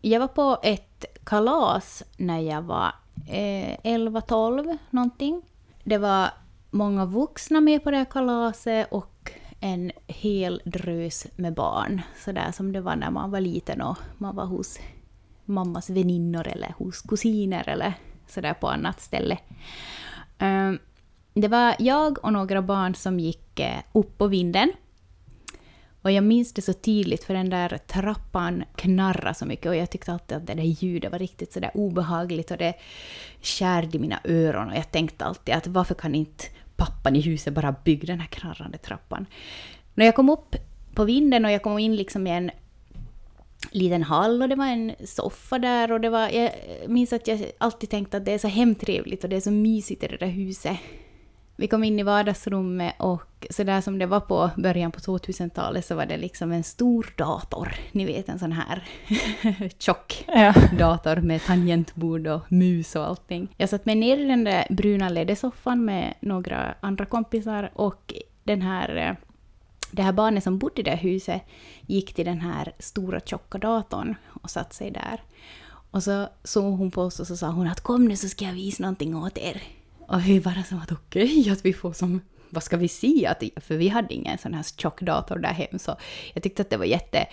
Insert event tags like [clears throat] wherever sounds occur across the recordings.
jag var på ett kalas när jag var eh, 11-12 någonting. Det var många vuxna med på det här kalaset och en hel drös med barn. Sådär som det var när man var liten och man var hos mammas väninnor eller hos kusiner eller sådär på annat ställe. Um, det var jag och några barn som gick eh, upp på vinden. Och jag minns det så tydligt för den där trappan knarrade så mycket och jag tyckte alltid att det där ljudet var riktigt sådär obehagligt och det skärde i mina öron och jag tänkte alltid att varför kan inte pappan i huset bara bygga den här knarrande trappan? När jag kom upp på vinden och jag kom in liksom i en liten hall och det var en soffa där och det var, jag minns att jag alltid tänkte att det är så hemtrevligt och det är så mysigt i det där huset. Vi kom in i vardagsrummet och så där som det var på början på 2000-talet så var det liksom en stor dator. Ni vet en sån här [laughs] tjock ja. dator med tangentbord och mus och allting. Jag satt mig ner i den där bruna lädersoffan med några andra kompisar och den här eh, det här barnet som bodde i det huset gick till den här stora tjocka datorn och satte sig där. Och så såg hon på oss och så sa hon att kom nu så ska jag visa någonting åt er. Och vi bara som att okej, okay, att vi får som, vad ska vi se? Att, för vi hade ingen sån här tjock dator där hem, så jag tyckte att det var jätte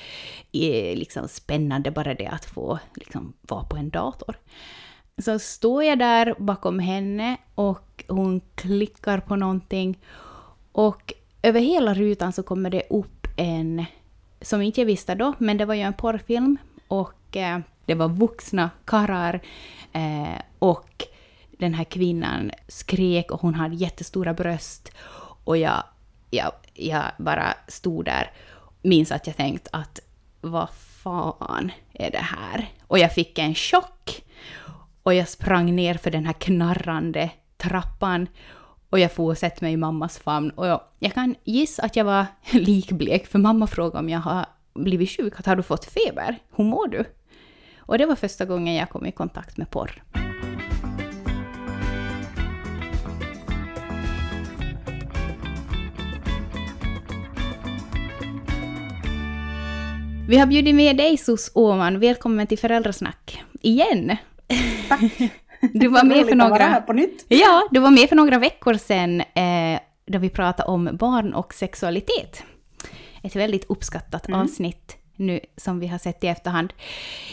liksom, spännande bara det att få liksom, vara på en dator. Så står jag där bakom henne och hon klickar på någonting och över hela rutan så kommer det upp en, som inte jag visste då, men det var ju en porrfilm och eh, det var vuxna karlar eh, och den här kvinnan skrek och hon hade jättestora bröst. Och jag, jag, jag bara stod där, minns att jag tänkte att vad fan är det här? Och jag fick en chock. Och jag sprang ner för den här knarrande trappan och jag får sätta mig i mammas famn. Och jag, jag, kan gissa att jag var [laughs] likblek, för mamma frågade om jag har blivit sjuk, att har du fått feber? Hur mår du? Och det var första gången jag kom i kontakt med porr. Vi har bjudit med dig Sus Åman, välkommen till Föräldrasnack. Igen! Tack! Du var med för några... på nytt. Ja, du var med för några veckor sedan eh, då vi pratade om barn och sexualitet. Ett väldigt uppskattat mm. avsnitt nu som vi har sett i efterhand.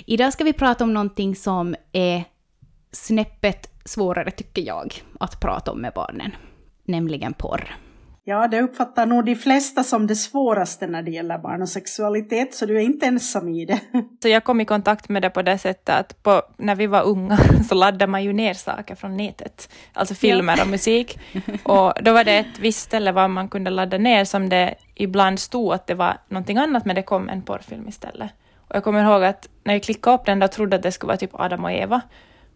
Idag ska vi prata om någonting som är snäppet svårare, tycker jag, att prata om med barnen, nämligen porr. Ja, det uppfattar nog de flesta som det svåraste när det gäller barn och sexualitet, så du är inte ensam i det. [laughs] Så jag kom i kontakt med det på det sättet att på, när vi var unga [laughs] så laddade man ju ner saker från nätet, alltså filmer och musik. [laughs] Och då var det ett visst ställe var man kunde ladda ner som det ibland stod att det var någonting annat, men det kom en porrfilm istället. Och jag kommer ihåg att när jag klickade upp den och trodde att det skulle vara typ Adam och Eva,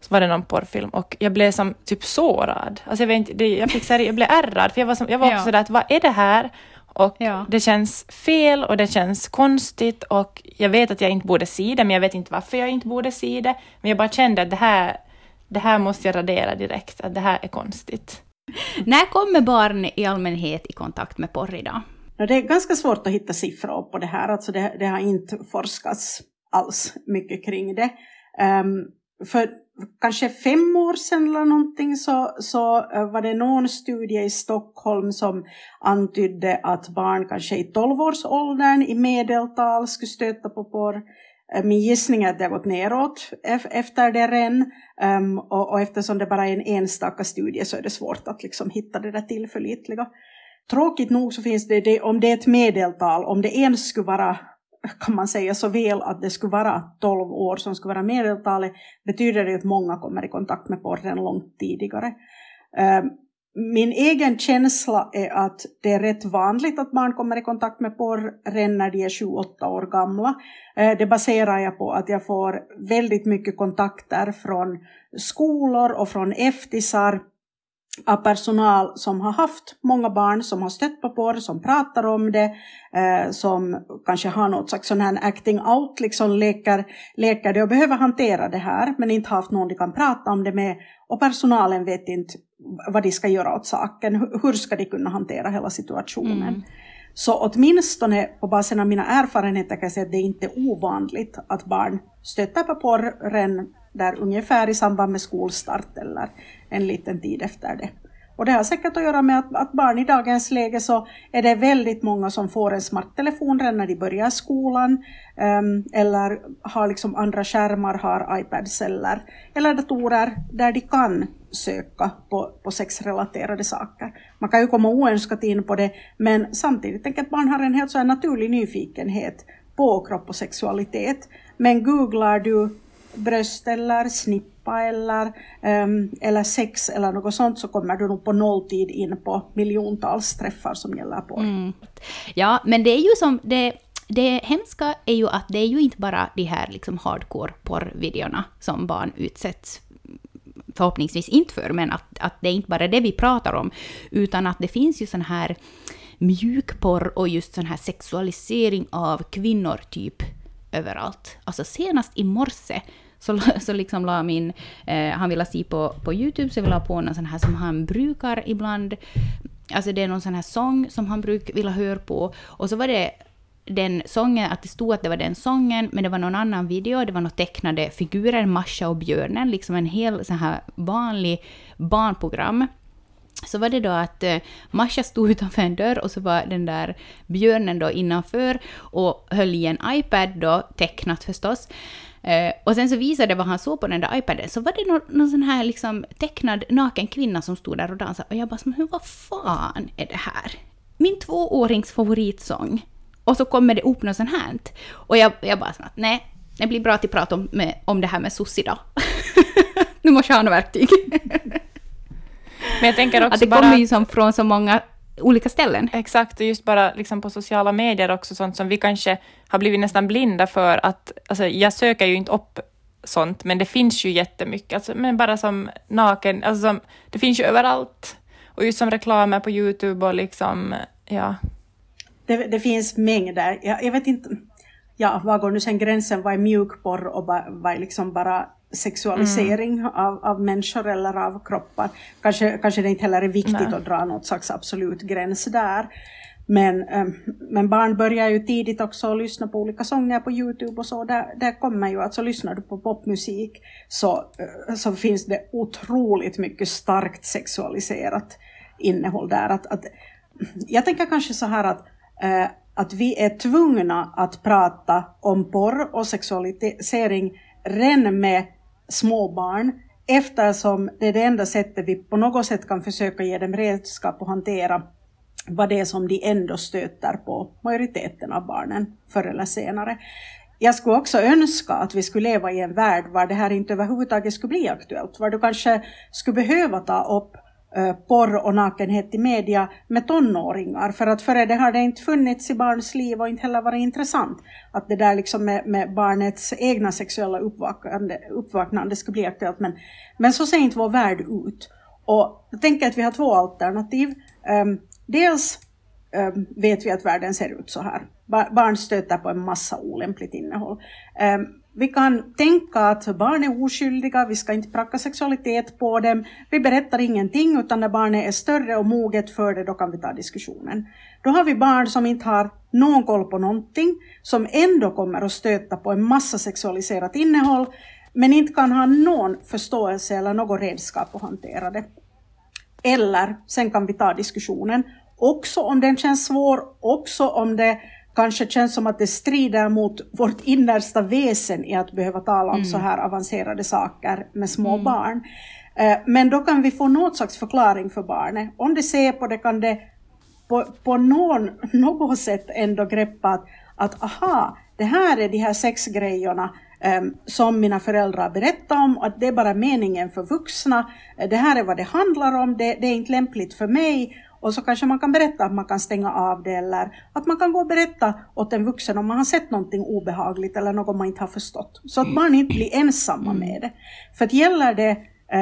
så var det någon porrfilm och jag blev som typ sårad. Alltså jag, vet inte, det, jag, fick så här, jag blev ärrad för jag var, som, jag var också sådär att vad är det här? Och ja. det känns fel och det känns konstigt och jag vet att jag inte borde se det men jag vet inte varför jag inte borde se det. Men jag bara kände att det här, det här måste jag radera direkt, att det här är konstigt. När kommer barn i allmänhet i kontakt med porr idag? Det är ganska svårt att hitta siffror på det här, alltså det, det har inte forskats alls mycket kring det. Um, för kanske fem år sedan eller någonting så, så eh, var det någon studie i Stockholm som antydde att barn kanske i 12-årsåldern i medeltal skulle stöta på porr. Eh, min gissning är att det har gått neråt efter det redan. Um, och, och eftersom det bara är en enstaka studie så är det svårt att liksom hitta det där tillförlitliga. Tråkigt nog så finns det, det, om det är ett medeltal, om det ens skulle vara kan man säga så väl att det skulle vara 12 år som skulle vara medeltalet, betyder det att många kommer i kontakt med porren långt tidigare. Eh, min egen känsla är att det är rätt vanligt att barn kommer i kontakt med porr redan när de är 7-8 år gamla. Eh, det baserar jag på att jag får väldigt mycket kontakter från skolor och från eftisar av personal som har haft många barn, som har stött på porr, som pratar om det, eh, som kanske har något slags sån här acting out, liksom leker, leker det och behöver hantera det här, men inte haft någon de kan prata om det med. Och personalen vet inte vad de ska göra åt saken, hur ska de kunna hantera hela situationen. Mm. Så åtminstone på basen av mina erfarenheter kan jag säga att det är inte ovanligt att barn stöter på porren där ungefär i samband med skolstart eller en liten tid efter det. Och det har säkert att göra med att, att, barn i dagens läge så är det väldigt många som får en smarttelefon redan när de börjar skolan um, eller har liksom andra skärmar, har iPads eller, eller datorer där de kan söka på, på sexrelaterade saker. Man kan ju komma oönskat in på det men samtidigt tänker jag att barn har en helt så naturlig nyfikenhet på kropp och sexualitet. Men googlar du bröst eller snippa eller, um, eller sex eller något sånt så kommer du nog på nolltid in på miljontals träffar som gäller på. Mm. Ja, men det är ju som det det hemska är ju att det är ju inte bara de här liksom hardcore porrvideorna som barn utsätts förhoppningsvis inte för, men att, att det är inte bara det vi pratar om, utan att det finns ju sån här mjukporr och just sån här sexualisering av kvinnor typ överallt. Alltså senast i morse så, [laughs] så liksom la min, eh, han ville se på, på YouTube, så jag ville på någon sån här som han brukar ibland, alltså det är någon sån här sång som han brukar vilja höra på, och så var det den sången, att det stod att det var den sången, men det var någon annan video, det var några tecknade figurer, Masha och björnen, liksom en hel sån här vanlig barnprogram. Så var det då att eh, Masha stod utanför en dörr och så var den där björnen då innanför och höll i en iPad då, tecknat förstås. Eh, och sen så visade vad han såg på den där iPaden, så var det någon, någon sån här liksom tecknad naken kvinna som stod där och dansade. Och jag bara, men vad fan är det här? Min tvåårings favoritsång. Och så kommer det upp något sånt här. Och jag, jag bara, nej, det blir bra att prata om, med, om det här med Susi [laughs] då. nu måste jag ha något verktyg. Men jag tänker också att det bara... kommer ju som från så många olika ställen. Exakt, och just bara liksom på sociala medier också, sånt som vi kanske har blivit nästan blinda för att, alltså jag söker ju inte upp sånt, men det finns ju jättemycket, alltså, men bara som naken, alltså som, det finns ju överallt. Och just som reklamer på Youtube och liksom, ja. Det, det finns mängder, jag, jag vet inte, ja, var går nu sen gränsen, vad är mjukporr och vad är liksom bara sexualisering mm. av, av människor eller av kroppar. Kanske, kanske det inte heller är viktigt Nej. att dra något slags absolut gräns där. Men, ähm, men barn börjar ju tidigt också lyssna på olika sånger på Youtube och så. Där, där kommer ju, alltså lyssnar du på popmusik så, äh, så finns det otroligt mycket starkt sexualiserat innehåll där. Att, att, jag tänker kanske så här att äh, att vi är tvungna att prata om porr och sexualisering redan med småbarn, eftersom det är det enda sättet vi på något sätt kan försöka ge dem redskap att hantera vad det är som de ändå stöter på majoriteten av barnen förr eller senare. Jag skulle också önska att vi skulle leva i en värld var det här inte överhuvudtaget skulle bli aktuellt, var du kanske skulle behöva ta upp porr och nakenhet i media med tonåringar. För att före det har det inte funnits i barns liv och inte heller varit intressant att det där liksom med, med barnets egna sexuella uppvaknande, uppvaknande skulle bli aktuellt. Men, men så ser inte vår värld ut. Och jag tänker att vi har två alternativ. Um, dels um, vet vi att världen ser ut så här. Barn stöter på en massa olämpligt innehåll. Um, vi kan tänka att barn är oskyldiga, vi ska inte pracka sexualitet på dem. Vi berättar ingenting, utan när barnet är större och moget för det, då kan vi ta diskussionen. Då har vi barn som inte har någon koll på någonting, som ändå kommer att stöta på en massa sexualiserat innehåll, men inte kan ha någon förståelse eller något redskap att hantera det. Eller, sen kan vi ta diskussionen, också om den känns svår, också om det kanske känns som att det strider mot vårt innersta väsen i att behöva tala om mm. så här avancerade saker med små mm. barn. Eh, men då kan vi få något slags förklaring för barnet. Om det ser på det kan det på, på någon, [laughs] något sätt ändå greppa att, att aha, det här är de här sex grejerna um, som mina föräldrar berättar om, att det är bara meningen för vuxna, det här är vad det handlar om, det, det är inte lämpligt för mig och så kanske man kan berätta att man kan stänga av det eller att man kan gå och berätta åt en vuxen om man har sett någonting obehagligt eller något man inte har förstått. Så att barn inte blir ensamma mm. med det. För att gäller det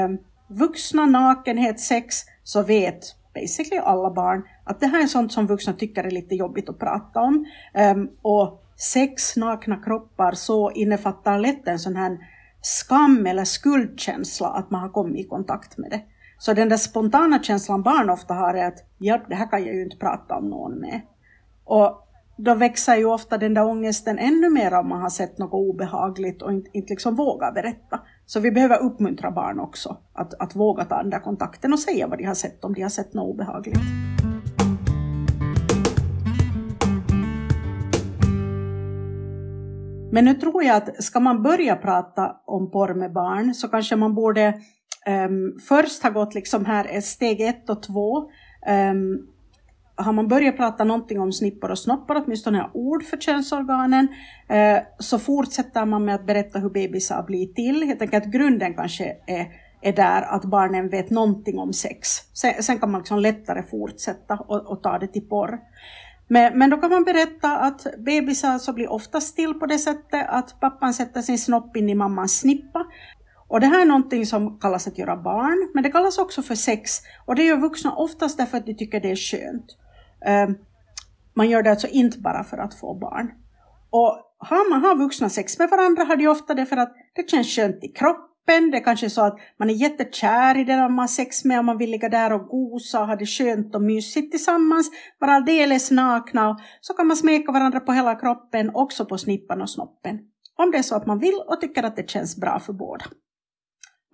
um, vuxna, nakenhet, sex, så vet basically alla barn att det här är sånt som vuxna tycker är lite jobbigt att prata om. Um, och sex, nakna kroppar, så innefattar lätt en sån här skam eller skuldkänsla att man har kommit i kontakt med det. Så den där spontana känslan barn ofta har är att ja, det här kan jag ju inte prata om någon med. Och då växer ju ofta den där ångesten ännu mer om man har sett något obehagligt och inte, inte liksom vågar berätta. Så vi behöver uppmuntra barn också att, att våga ta den där kontakten och säga vad de har sett om de har sett något obehagligt. Men nu tror jag att ska man börja prata om porr med barn så kanske man borde um, först har gått liksom här steg ett och två. Um, har man börjat prata någonting om snippor och snoppar, åtminstone ord för könsorganen, eh, så fortsätter man med att berätta hur bebisar blir till. Jag tänker att grunden kanske är, är där att barnen vet någonting om sex. Sen, sen kan man liksom lättare fortsätta och, och ta det till porr. Men, men då kan man berätta att bebisar så blir oftast till på det sättet att pappan sätter sin snopp in i mammans snippa. Och det här är någonting som kallas att göra barn, men det kallas också för sex. Och det gör vuxna oftast därför att de tycker det är skönt. Ehm, man gör det alltså inte bara för att få barn. Och har man har vuxna sex med varandra har de ofta det för att det känns skönt i kroppen. Det är kanske så att man är jättekär i den man har sex med och man vill ligga där och gosa och ha det skönt och mysigt tillsammans. Vara alldeles nakna och så kan man smeka varandra på hela kroppen, också på snippan och snoppen. Om det är så att man vill och tycker att det känns bra för båda.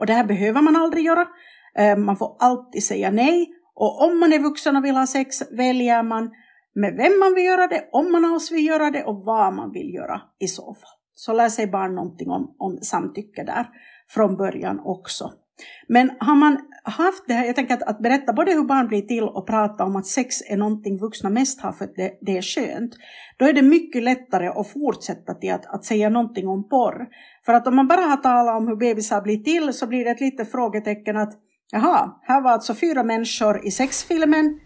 Och det här behöver man aldrig göra. Eh, man får alltid säga nej och om man är vuxen och vill ha sex väljer man med vem man vill göra det, om man alls vill göra det och vad man vill göra i så fall. Så lär sig barn någonting om, om samtycke där från början också. Men har man haft det här, jag tänker att, att berätta både hur barn blir till och prata om att sex är någonting vuxna mest har för att det, det är skönt, då är det mycket lättare att fortsätta till att, att säga någonting om porr. För att om man bara har talat om hur bebisar blir till så blir det ett litet frågetecken att Jaha, här var alltså fyra människor i sexfilmen.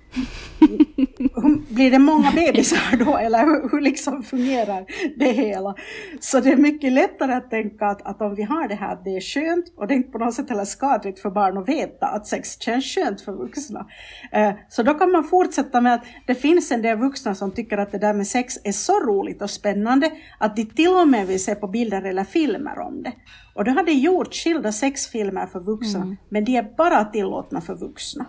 Blir det många bebisar då eller hur, hur liksom fungerar det hela? Så det är mycket lättare att tänka att, att om vi har det här, det är skönt och det är inte på något sätt heller skadligt för barn att veta att sex känns skönt för vuxna. Eh, så då kan man fortsätta med att det finns en del vuxna som tycker att det där med sex är så roligt och spännande att de till och med vill se på bilder eller filmer om det. Och då har de gjort skilda sexfilmer för vuxna, mm. men de är bara tillåtna för vuxna.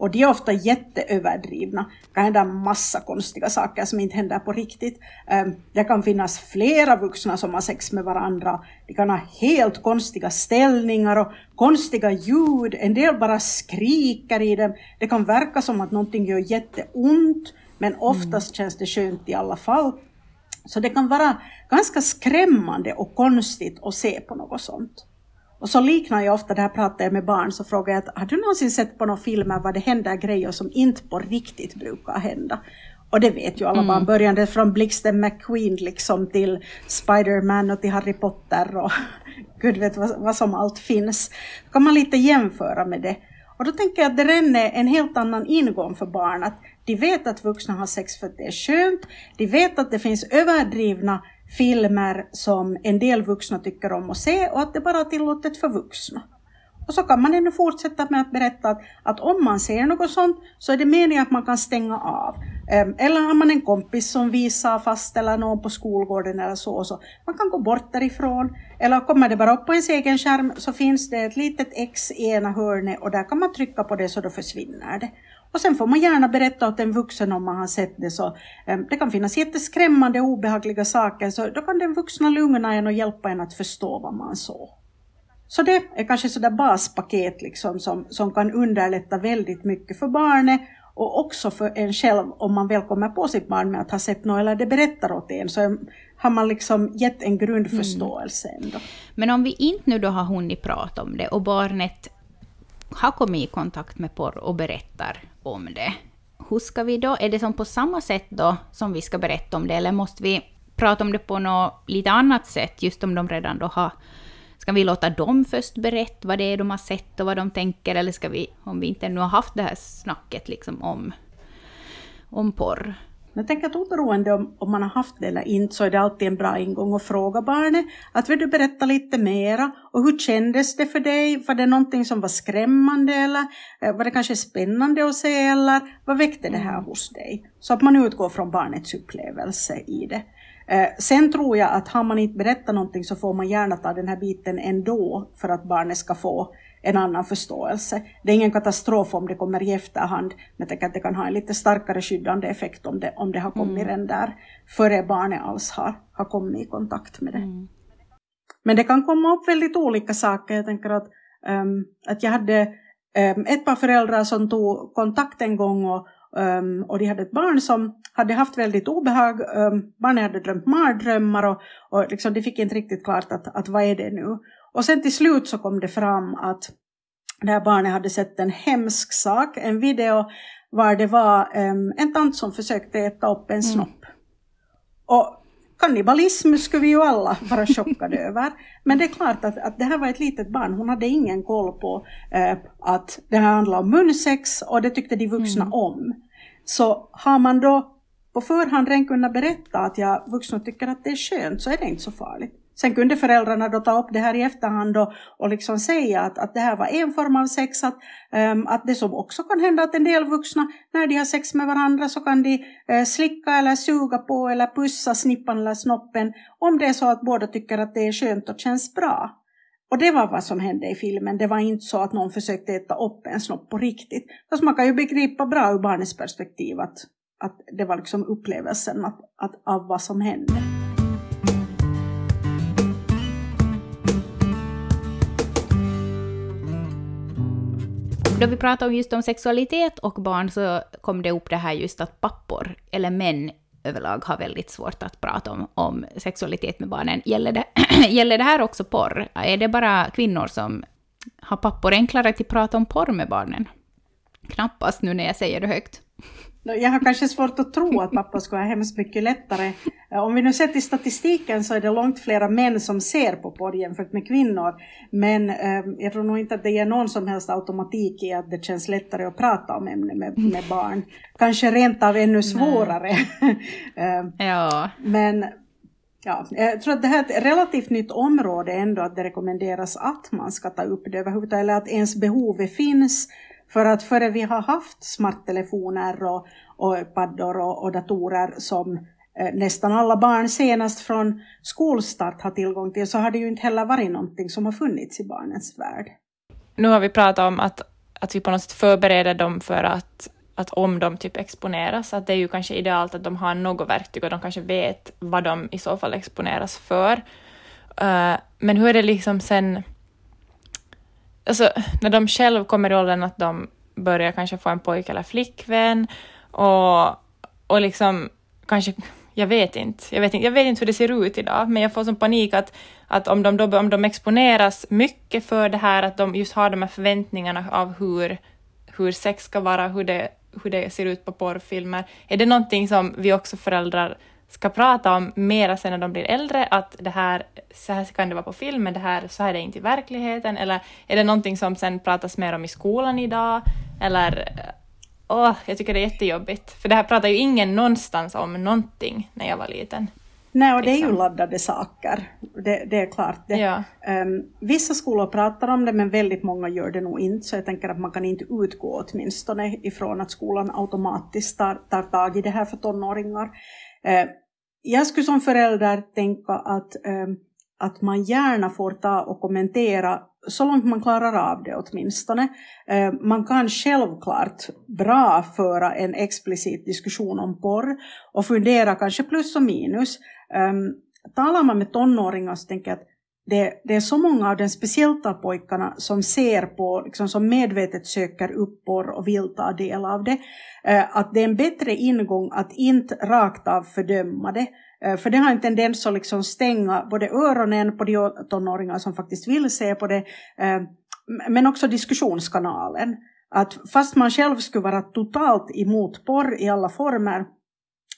Och de är ofta jätteöverdrivna. Det kan hända massa konstiga saker som inte händer på riktigt. Ehm, det kan finnas flera vuxna som har sex med varandra. De kan ha helt konstiga ställningar och konstiga ljud. En del bara skriker i dem. Det kan verka som att någonting gör jätteont, men oftast mm. känns det skönt i alla fall. Så det kan vara ganska skrämmande och konstigt att se på något sånt. Och så liknar jag ofta det här pratar jag med barn så frågar jag att har du någonsin sett på några filmer vad det händer grejer som inte på riktigt brukar hända? Och det vet ju alla mm. barn, börjande från Blixten McQueen liksom till Spiderman och till Harry Potter och [laughs] gud vet vad, vad som allt finns. Då kan man lite jämföra med det. Och då tänker jag att det är en helt annan ingång för barn. Att de vet att vuxna har sex för att det är skönt. De vet att det finns överdrivna filmer som en del vuxna tycker om att se och att det bara är tillåtet för vuxna. Och så kan man ännu fortsätta med att berätta att, att om man ser något sånt så är det meningen att man kan stänga av. Eller har man en kompis som visar fast eller någon på skolgården eller så, så man kan gå bort därifrån. Eller kommer det bara upp på ens egen skärm så finns det ett litet X i ena hörnet och där kan man trycka på det så då försvinner det. Och sen får man gärna berätta åt en vuxen om man har sett det. Så, um, det kan finnas jätteskrämmande och obehagliga saker så då kan den vuxna lugna en och hjälpa en att förstå vad man såg. Så det är kanske sådär baspaket liksom som, som kan underlätta väldigt mycket för barnet och också för en själv om man väl kommer på sitt barn med att ha sett något eller det berättar åt en så har man liksom gett en grundförståelse mm. ändå. Men om vi inte nu då har hunnit prata om det och barnet har kommit i kontakt med porr och berättar om det. Hur ska vi då, är det som på samma sätt då som vi ska berätta om det, eller måste vi prata om det på något lite annat sätt, just om de redan då har... Ska vi låta dem först berätta vad det är de har sett och vad de tänker, eller ska vi, om vi inte ännu har haft det här snacket liksom om, om porr, jag tänker att oberoende om, om man har haft det eller inte så är det alltid en bra ingång att fråga barnet att vill du berätta lite mera och hur kändes det för dig? Var det någonting som var skrämmande eller eh, var det kanske spännande att se eller vad väckte det här hos dig? Så att man utgår från barnets upplevelse i det. Eh, sen tror jag att har man inte berättat någonting så får man gärna ta den här biten ändå för att barnet ska få en annan förståelse. Det är ingen katastrof om det kommer i efterhand, men jag tänker att det kan ha en lite starkare skyddande effekt om det, om det har kommit mm. redan där före barnet alls har, har kommit i kontakt med det. Mm. Men det kan komma upp väldigt olika saker. Jag tänker att, um, att jag hade um, ett par föräldrar som tog kontakt en gång och, um, och de hade ett barn som hade haft väldigt obehag. Barnet hade drömt mardrömmar och, och liksom, de fick inte riktigt klart att, att vad är det nu. Och sen till slut så kom det fram att det här barnet hade sett en hemsk sak, en video var det var um, en tant som försökte äta upp en mm. snopp. Mm. Och kannibalism skulle vi ju alla vara chockade [laughs] över. Men det är klart att, att det här var ett litet barn, hon hade ingen koll på eh, att det här handlar om munsex och det tyckte de vuxna mm. om. Så har man då på förhand redan kunnat berätta att jag vuxna tycker att det är skönt så är det inte så farligt. Sen kunde föräldrarna då ta upp det här i efterhand och, och liksom säga att, att det här var en form av sex, att, um, att det som också kan hända att en del vuxna när de har sex med varandra så kan de uh, slicka eller suga på eller pussa snippan eller snoppen om det är så att båda tycker att det är skönt och känns bra. Och det var vad som hände i filmen. Det var inte så att någon försökte äta upp en snopp på riktigt. Fast man kan ju begripa bra ur barnets perspektiv att, att det var liksom upplevelsen att, att, av vad som hände. Då vi pratade just om sexualitet och barn så kom det upp det här just att pappor, eller män överlag, har väldigt svårt att prata om, om sexualitet med barnen. Gäller det, [clears throat] gäller det här också porr? Är det bara kvinnor som har pappor enklare att prata om porr med barnen? Knappast nu när jag säger det högt. Jag har kanske svårt att tro att pappa skulle ha hemskt mycket lättare. Eh, om vi nu ser till statistiken så är det långt flera män som ser på porr jämfört med kvinnor. Men eh, jag tror nog inte att det ger någon som helst automatik i att det känns lättare att prata om ämnet med, med barn. Kanske rent av ännu svårare. [laughs] eh, ja. Men Ja, jag tror att det här är ett relativt nytt område ändå, att det rekommenderas att man ska ta upp det överhuvudtaget, eller att ens behov finns för att före vi har haft smarttelefoner och, och paddor och, och datorer som eh, nästan alla barn senast från skolstart har tillgång till så har det ju inte heller varit någonting som har funnits i barnens värld. Nu har vi pratat om att, att vi på något sätt förbereder dem för att, att om de typ exponeras, att det är ju kanske idealt att de har något verktyg och de kanske vet vad de i så fall exponeras för. Uh, men hur är det liksom sen alltså, när de själv kommer i åldern att de börjar kanske få en pojke eller flickvän och, och liksom kanske jag vet inte. Jag vet inte, jag vet inte hur det ser ut idag, men jag får som panik att, att om, de då, om de exponeras mycket för det här, att de just har de här förväntningarna av hur, hur sex ska vara, hur det, hur det ser ut på porrfilmer. Är det någonting som vi också föräldrar ska prata om mera sen när de blir äldre, att det här, så här kan det vara på film, men det här, så här är det inte i verkligheten, eller är det någonting som sen pratas mer om i skolan idag, eller åh, jag tycker det är jättejobbigt, för det här pratar ju ingen någonstans om någonting när jag var liten. Nej, och det är ju liksom. laddade saker. Det, det är klart. Det. Ja. Um, vissa skolor pratar om det, men väldigt många gör det nog inte. Så jag tänker att man kan inte utgå åtminstone ifrån att skolan automatiskt tar, tar tag i det här för tonåringar. Eh, jag skulle som förälder tänka att, ehm, att man gärna får ta och kommentera så långt man klarar av det åtminstone. Eh, man kan självklart bra föra en explicit diskussion om porr och fundera kanske plus och minus. Ehm, talar man med tonåringar så tänker jag att det, det, är så många av den speciellt pojkarna som ser på, liksom, som medvetet söker upp porr och vill ta del av det, eh, att det är en bättre ingång att inte rakt av fördöma det. Eh, för det har en tendens att liksom stänga både öronen på de tonåringar som faktiskt vill se på det, eh, men också diskussionskanalen. Att fast man själv skulle vara totalt emot porr i alla former,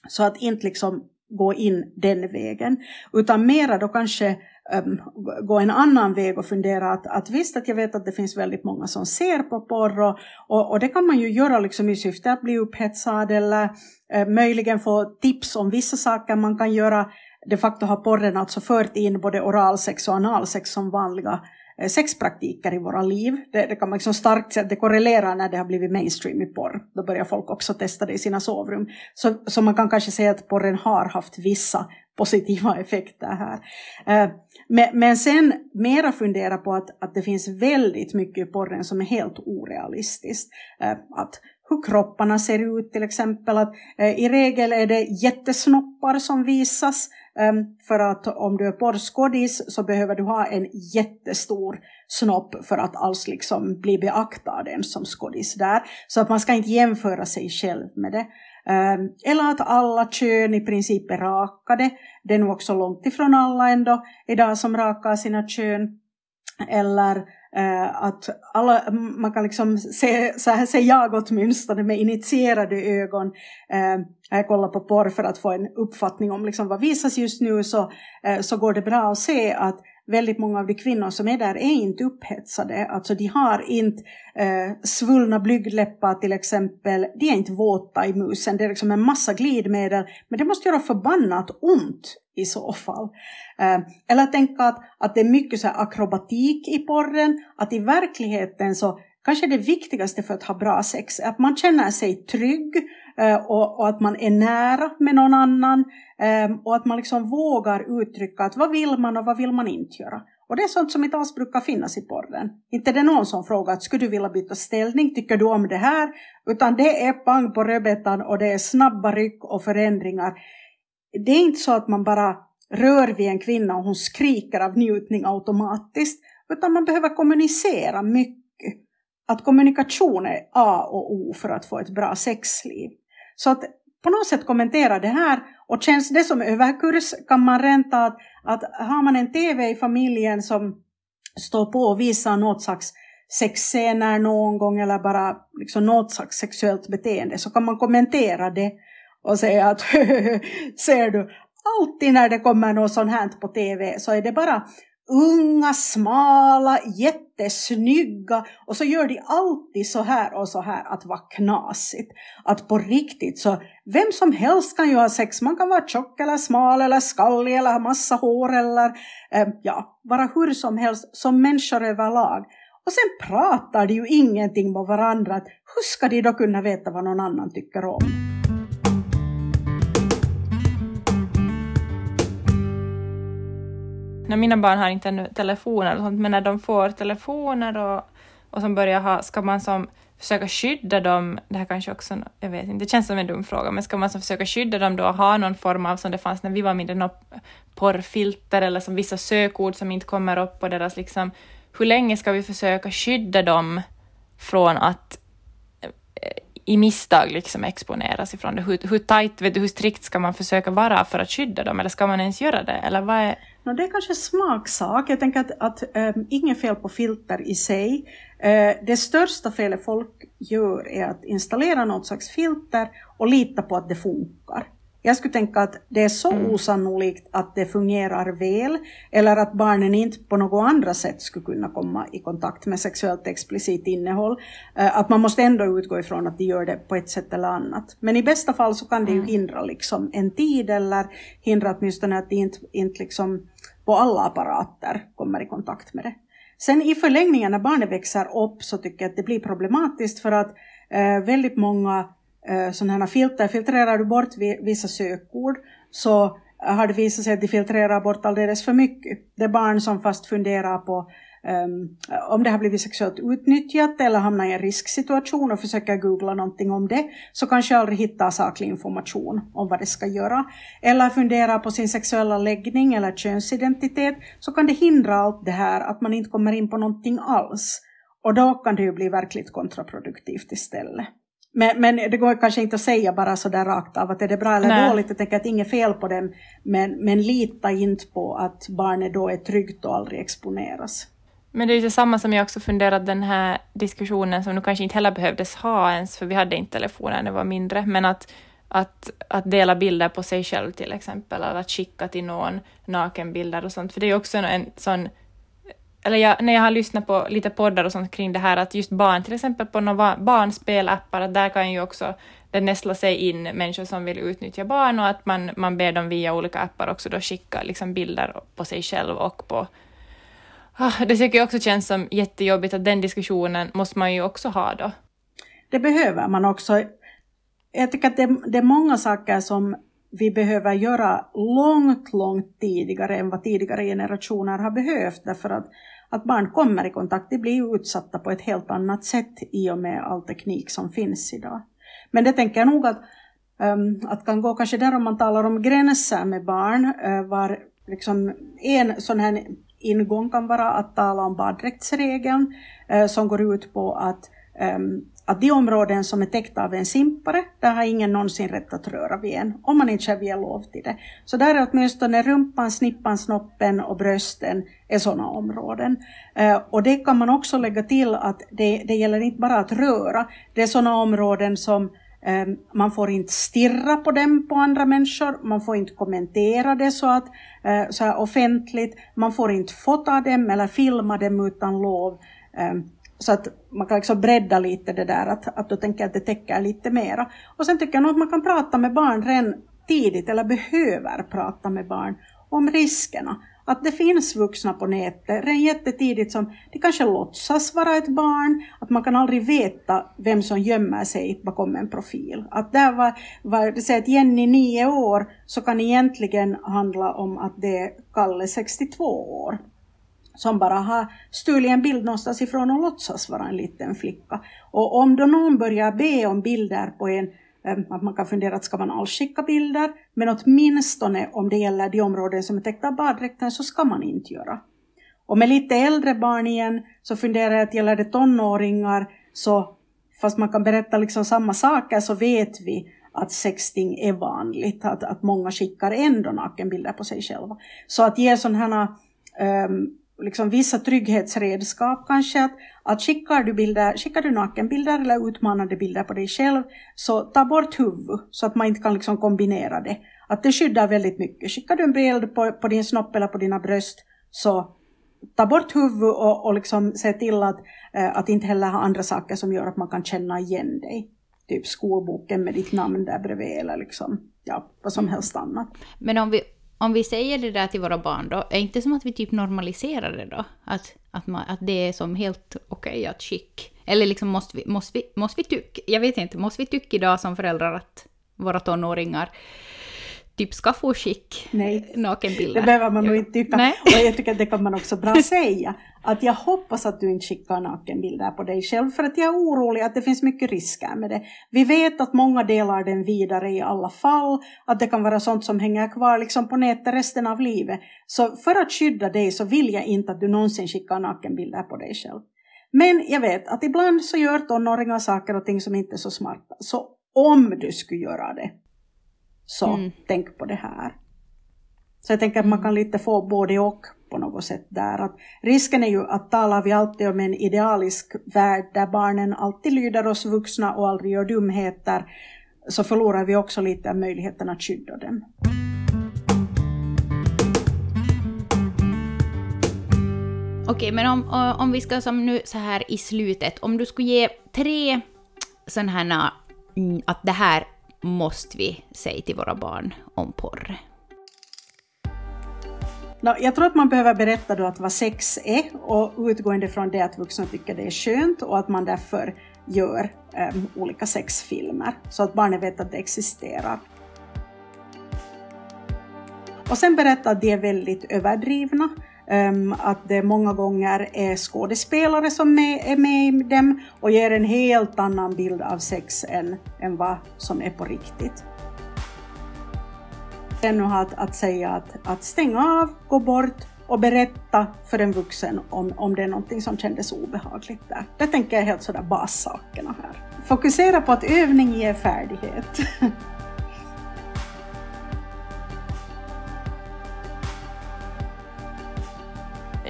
så att inte liksom gå in den vägen, utan mera då kanske um, gå en annan väg och fundera att, att visst att jag vet att det finns väldigt många som ser på porr och, och, och det kan man ju göra liksom i syfte att bli upphetsad eller eh, möjligen få tips om vissa saker man kan göra. De facto har porren alltså fört in både oralsex och analsex som vanliga eh, sexpraktiker i våra liv. Det, det kan man liksom starkt säga att det korrelerar när det har blivit mainstream i porr. Då börjar folk också testa det i sina sovrum. Så, så man kan kanske säga att porren har haft vissa positiva [laughs] effekter här. Eh, men, men sen mera fundera på att, att det finns väldigt mycket i porren som är helt orealistiskt. Eh, att hur kropparna ser ut till exempel. Att, eh, I regel är det jättesnoppar som visas. Ehm, för att om du är porrskådis så behöver du ha en jättestor snopp för att alls liksom bli beaktad ens som skådis där. Så att man ska inte jämföra sig själv med det. Ähm, eller att alla kön i princip är rakade. Det är nog också långt ifrån alla ändå idag som rakar sina kön. Eller Eh, att alla, man kan liksom se, så här ser jag åtminstone med initierade ögon, uh, jag kollar på porr för att få en uppfattning om liksom vad visas just nu, så, äh, så går det bra att se att väldigt många av de kvinnor som är där är inte upphetsade. Alltså de har inte eh, svullna blygdläppar till exempel. De är inte våta i musen. Det är liksom en massa glidmedel. Men det måste göra förbannat ont i så fall. Eh, eller tänka att, att det är mycket så akrobatik i porren. Att i verkligheten så kanske det viktigaste för att ha bra sex är att man känner sig trygg Eh, och, och, att man är nära med någon annan eh, och att man liksom vågar uttrycka att vad vill man och vad vill man inte göra. Och det är sånt som inte alls brukar finnas i porren. Inte det är någon som frågar att skulle du vilja byta ställning, tycker du om det här? Utan det är pang på rödbetan och det är snabba ryck och förändringar. Det är inte så att man bara rör vid en kvinna och hon skriker av njutning automatiskt, utan man behöver kommunicera mycket. Att kommunikation är A och O för att få ett bra sexliv. Så att på något sätt kommentera det här. Och känns det som överkurs kan man ränta att, att har man en TV i familjen som står på och visar något slags sexscener någon gång eller bara liksom något slags sexuellt beteende så kan man kommentera det och säga att [laughs] ser du, alltid när det kommer något sånt här på TV så är det bara unga, smala, jättesnygga och så gör de alltid så här och så här att vara knasigt. Att på riktigt så vem som helst kan ju ha sex. Man kan vara tjock eller smal eller skallig eller ha massa hår eller eh, ja, vara hur som helst som människor överlag. Och sen pratar de ju ingenting med varandra. Hur ska de då kunna veta vad någon annan tycker om? När mina barn har inte ännu telefoner och sånt, men när de får telefoner och, och som börjar ha, ska man som försöka skydda dem, det här kanske också, jag vet inte, det känns som en dum fråga, men ska man som försöka skydda dem då och ha någon form av, som det fanns när vi var mindre, något porrfilter eller som vissa sökord som inte kommer upp på deras liksom, hur länge ska vi försöka skydda dem från att i misstag liksom exponeras ifrån det? Hur, hur tajt, vet du, hur strikt ska man försöka vara för att skydda dem, eller ska man ens göra det? Eller vad är... No, det är kanske smaksak. Jag tänker att, att um, inget fel på filter i sig. Uh, det största felet folk gör är att installera något slags filter och lita på att det funkar. Jag skulle tänka att det är så mm. osannolikt att det fungerar väl eller att barnen inte på något andra sätt skulle kunna komma i kontakt med sexuellt explicit innehåll. Eh, att man måste ändå utgå ifrån att de gör det på ett sätt eller annat. Men i bästa fall så kan det ju mm. hindra liksom en tid eller hindra åtminstone att de inte, inte liksom på alla apparater kommer i kontakt med det. Sen i förlängningen när barnet växer upp så tycker jag att det blir problematiskt för att eh, väldigt många Eh, sådana här filter, filtrerar du bort vissa sökord så har det visat sig att de filtrerar bort alldeles för mycket. Det är barn som fast funderar på um, om det har blivit sexuellt utnyttjat eller hamnar i en risksituation och försöker googla någonting om det, så kanske aldrig hittar saklig information om vad det ska göra. Eller funderar på sin sexuella läggning eller könsidentitet, så kan det hindra allt det här att man inte kommer in på någonting alls. Och då kan det ju bli verkligt kontraproduktivt istället. Men, men det går kanske inte att säga bara så där rakt av att är det bra eller Nej. dåligt. Jag tänker att inget fel på dem. Men, men lita inte på att barnet då är tryggt och aldrig exponeras. Men det är ju samma som jag också funderat den här diskussionen som nu kanske inte heller behövdes ha ens, för vi hade inte telefoner när det var mindre, men att, att, att dela bilder på sig själv till exempel, eller att skicka till någon nakenbilder och sånt, för det är ju också en sån eller jag, när jag har lyssnat på lite poddar och sånt kring det här, att just barn, till exempel på några barnspelappar, att där kan ju också det nästla sig in människor som vill utnyttja barn och att man, man ber dem via olika appar också då skicka liksom bilder på sig själv och på Ah, det tycker jag också känns som jättejobbigt att den diskussionen måste man ju också ha då. Det behöver man också. Jag tycker att det, det är många saker som vi behöver göra långt, långt tidigare än vad tidigare generationer har behövt därför att, att barn kommer i kontakt, de blir utsatta på ett helt annat sätt i och med all teknik som finns idag. Men det tänker jag nog att, um, att kan gå kanske där om man talar om gränser med barn, uh, var liksom en sån här ingång kan vara att tala om baddräktsregeln uh, som går ut på att Ehm, att de områden som är täckta av en simpare, där har ingen någonsin rätt att röra vid en, om man inte själv ger lov till det. Så där är åtminstone rumpan, snippan, snoppen och brösten är sådana områden. Ehm, och det kan man också lägga till att det, det gäller inte bara att röra, det är sådana områden som ehm, man får inte stirra på dem på andra människor, man får inte kommentera det så, att, eh, så här offentligt, man får inte fota dem eller filma dem utan lov. Så att man kan liksom bredda lite det där, att, att då tänker jag att det täcker lite mera. Och sen tycker jag nog att man kan prata med barn redan tidigt, eller behöver prata med barn om riskerna. Att det finns vuxna på nätet redan jättetidigt som de kanske låtsas vara ett barn, att man kan aldrig veta vem som gömmer sig bakom en profil. Att där var, var det säger att Jenny nio år så kan egentligen handla om att det är Kalle 62 år som bara har stulit en bild någonstans ifrån och låtsas vara en liten flicka. Och om då någon börjar be om bilder på en, eh, att man kan fundera att ska man alls skicka bilder, men åtminstone om det gäller de områden som är täckta av baddräkten så ska man inte göra. Och med lite äldre barn igen så funderar jag att gäller det tonåringar så fast man kan berätta liksom samma saker så vet vi att sexting är vanligt, att, att många skickar ändå nakenbilder på sig själva. Så att ge sådana um, liksom vissa trygghetsredskap kanske. Att, att skickar du bilder, skickar du nakenbilder eller utmanande bilder på dig själv, så ta bort huvud så att man inte kan liksom kombinera det. Att det skyddar väldigt mycket. Skickar du en bild på, på din snopp eller på dina bröst, så ta bort huvud och, och liksom se till att, äh, att inte heller ha andra saker som gör att man kan känna igen dig. Typ skolboken med ditt namn där bredvid eller liksom, ja, vad som helst annat. Men om vi om vi säger det där till våra barn då, är det inte som att vi typ normaliserar det då? Att, att, man, att det är som helt okej okay att skick. Eller liksom måste vi, måste vi, måste vi tycka, jag vet inte, måste vi tycka idag som föräldrar att våra tonåringar typ ska få skick Nej, nakenbilder. Det behöver man nog inte tycka. Nej. [laughs] Och jag tycker att det kan man också bra [laughs] säga. Att jag hoppas att du inte skickar nakenbilder på dig själv för att jag är orolig att det finns mycket risker med det. Vi vet att många delar den vidare i alla fall, att det kan vara sånt som hänger kvar liksom på nätet resten av livet. Så för att skydda dig så vill jag inte att du någonsin skickar nakenbilder på dig själv. Men jag vet att ibland så gör tonåringar saker och ting som inte är så smarta. Så om du skulle göra det, så mm. tänk på det här. Så jag tänker att man mm. kan lite få både och på något sätt där. Att risken är ju att talar vi alltid om en idealisk värld där barnen alltid lyder oss vuxna och aldrig gör dumheter, så förlorar vi också lite av möjligheten att skydda dem. Okej, men om, om vi ska som nu så här i slutet, om du skulle ge tre sådana här, mm, att det här måste vi säga till våra barn om porr? Jag tror att man behöver berätta då att vad sex är och utgående från det att vuxna tycker det är skönt och att man därför gör um, olika sexfilmer så att barnen vet att det existerar. Och sen berätta att de är väldigt överdrivna Ehm, att det många gånger är skådespelare som är med i dem och ger en helt annan bild av sex än, än vad som är på riktigt. Ännu att, att säga att, att stänga av, gå bort och berätta för en vuxen om, om det är någonting som kändes obehagligt där. Det tänker jag är helt sådär bassakerna här. Fokusera på att övning ger färdighet. [laughs]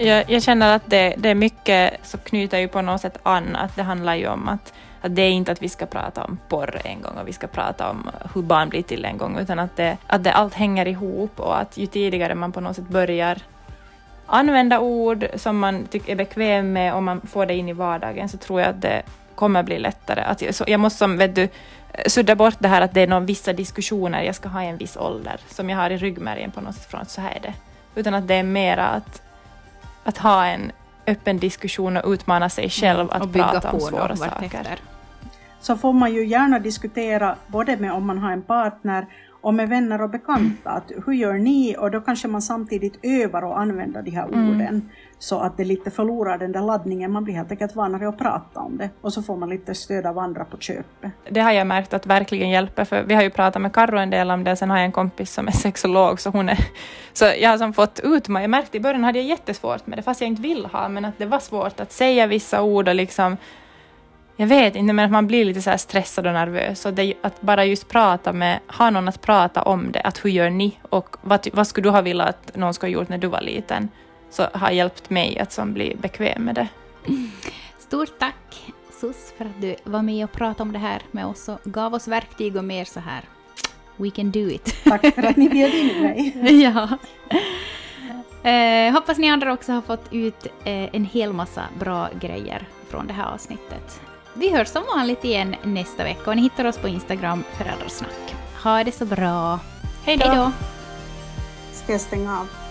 Jag, jag, känner att det, det är mycket som knyter ju på något sätt an, att det handlar ju om att, att det är inte att vi ska prata om porr en gång och vi ska prata om hur barn blir till en gång, utan att det, att det allt hänger ihop och att ju tidigare man på något sätt börjar använda ord som man tycker är bekväm med och man får det in i vardagen så tror jag att det kommer bli lättare. Att jag, så jag måste som, vet du, sudda bort det här att det är någon vissa diskussioner jag ska ha i en viss ålder som jag har i ryggmärgen på något sätt från att så här är det. Utan att det är mera att att ha en öppen diskussion och utmana sig själv mm, att prata om svåra saker. Så får man ju gärna diskutera både med om man har en partner och med vänner och bekanta. Att hur gör ni? Och då kanske man samtidigt övar och använder de här Mm. orden så att det lite förlorar den där laddningen. Man blir helt enkelt vanare att prata om det och så får man lite stöd av andra på köpet. Det har jag märkt att verkligen hjälper, för vi har ju pratat med Karro en del om det, sen har jag en kompis som är [laughs] sexolog, så hon är... Så jag har som fått ut mig, jag märkte i början hade jag jättesvårt med det, fast jag inte vill ha, men att det var svårt att säga vissa ord och liksom... Jag vet inte, men att man blir lite så här stressad och nervös. Och det, att bara just prata med, ha någon att prata om det, att hur gör ni och vad, vad skulle du ha velat att någon skulle ha gjort när du var liten, så har hjälpt mig att som bli bekväm med det. Stort tack Sus för att du var med och pratade om det här med oss och gav oss verktyg och mer så här. We can do it. [laughs] Tack för att ni bjöd in mig. [laughs] ja. Eh, hoppas ni andra också har fått ut eh, en hel massa bra grejer från det här avsnittet. Vi hörs som vanligt igen nästa vecka och ni hittar oss på Instagram föräldrasnack. Ha det så bra. Hej Hej då! Ska jag stänga av?